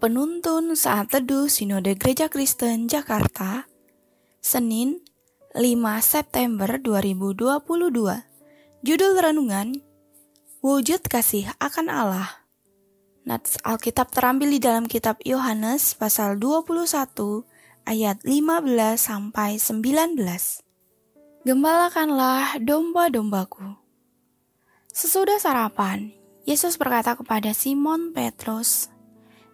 Penuntun Saat Teduh Sinode Gereja Kristen Jakarta Senin 5 September 2022 Judul Renungan Wujud Kasih akan Allah. Nats Alkitab terambil di dalam kitab Yohanes pasal 21 ayat 15 sampai 19 Gembalakanlah domba-dombaku. Sesudah sarapan, Yesus berkata kepada Simon Petrus,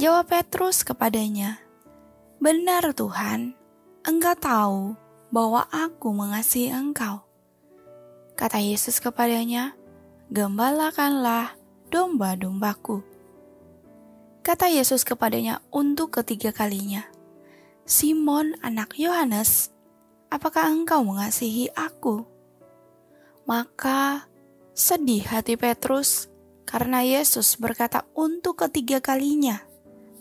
Jawab Petrus kepadanya, Benar Tuhan, engkau tahu bahwa aku mengasihi engkau. Kata Yesus kepadanya, Gembalakanlah domba-dombaku. Kata Yesus kepadanya untuk ketiga kalinya, Simon anak Yohanes, apakah engkau mengasihi aku? Maka sedih hati Petrus karena Yesus berkata untuk ketiga kalinya,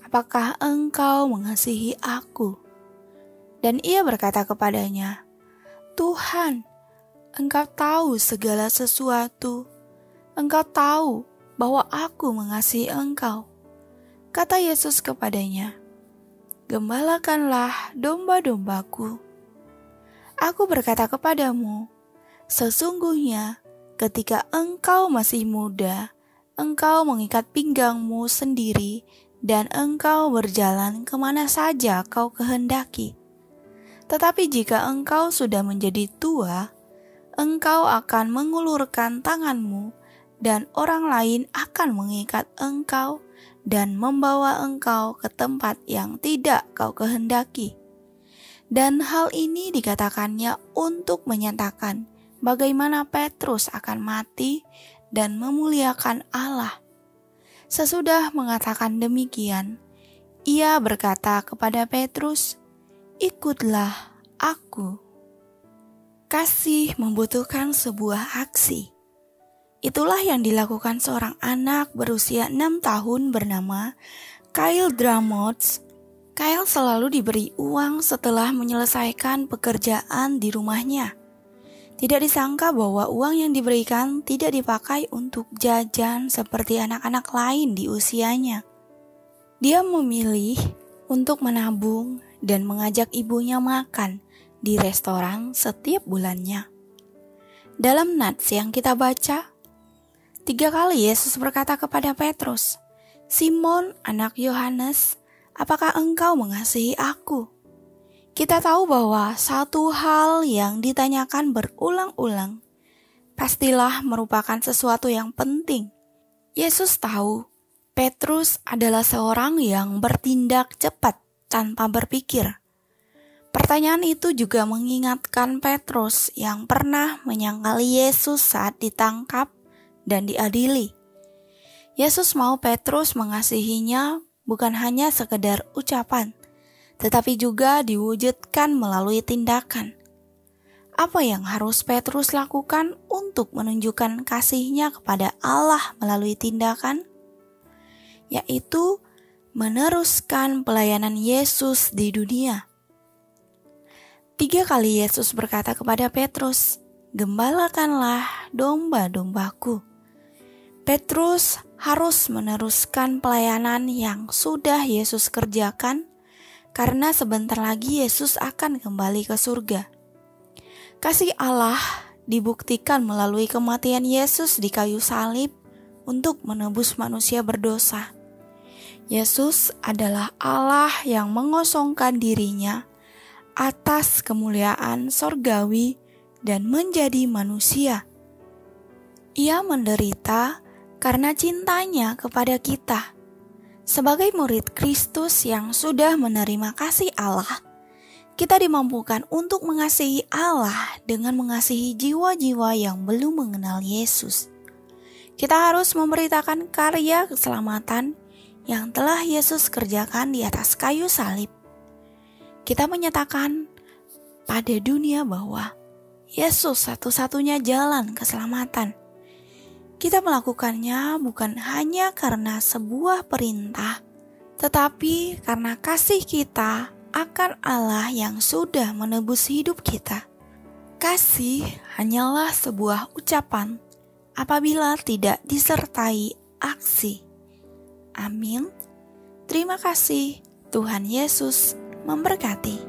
apakah engkau mengasihi aku? Dan ia berkata kepadanya, Tuhan, engkau tahu segala sesuatu. Engkau tahu bahwa aku mengasihi engkau. Kata Yesus kepadanya, Gembalakanlah domba-dombaku. Aku berkata kepadamu, sesungguhnya ketika engkau masih muda, engkau mengikat pinggangmu sendiri dan engkau berjalan ke mana saja kau kehendaki. Tetapi jika engkau sudah menjadi tua, engkau akan mengulurkan tanganmu, dan orang lain akan mengikat engkau dan membawa engkau ke tempat yang tidak kau kehendaki. Dan hal ini dikatakannya untuk menyatakan bagaimana Petrus akan mati dan memuliakan Allah Sesudah mengatakan demikian, ia berkata kepada Petrus, "Ikutlah aku." Kasih membutuhkan sebuah aksi. Itulah yang dilakukan seorang anak berusia enam tahun bernama Kyle Dramots. Kyle selalu diberi uang setelah menyelesaikan pekerjaan di rumahnya. Tidak disangka bahwa uang yang diberikan tidak dipakai untuk jajan seperti anak-anak lain di usianya. Dia memilih untuk menabung dan mengajak ibunya makan di restoran setiap bulannya. Dalam nats yang kita baca, tiga kali Yesus berkata kepada Petrus, Simon, anak Yohanes, apakah engkau mengasihi aku? Kita tahu bahwa satu hal yang ditanyakan berulang-ulang pastilah merupakan sesuatu yang penting. Yesus tahu Petrus adalah seorang yang bertindak cepat tanpa berpikir. Pertanyaan itu juga mengingatkan Petrus yang pernah menyangkali Yesus saat ditangkap dan diadili. Yesus mau Petrus mengasihinya bukan hanya sekedar ucapan, tetapi juga diwujudkan melalui tindakan. Apa yang harus Petrus lakukan untuk menunjukkan kasihnya kepada Allah melalui tindakan? Yaitu meneruskan pelayanan Yesus di dunia. Tiga kali Yesus berkata kepada Petrus, Gembalakanlah domba-dombaku. Petrus harus meneruskan pelayanan yang sudah Yesus kerjakan karena sebentar lagi Yesus akan kembali ke surga. Kasih Allah dibuktikan melalui kematian Yesus di kayu salib untuk menebus manusia berdosa. Yesus adalah Allah yang mengosongkan dirinya atas kemuliaan sorgawi dan menjadi manusia. Ia menderita karena cintanya kepada kita sebagai murid Kristus yang sudah menerima kasih Allah, kita dimampukan untuk mengasihi Allah dengan mengasihi jiwa-jiwa yang belum mengenal Yesus. Kita harus memberitakan karya keselamatan yang telah Yesus kerjakan di atas kayu salib. Kita menyatakan pada dunia bahwa Yesus satu-satunya jalan keselamatan. Kita melakukannya bukan hanya karena sebuah perintah, tetapi karena kasih kita akan Allah yang sudah menebus hidup kita. Kasih hanyalah sebuah ucapan apabila tidak disertai aksi. Amin. Terima kasih, Tuhan Yesus memberkati.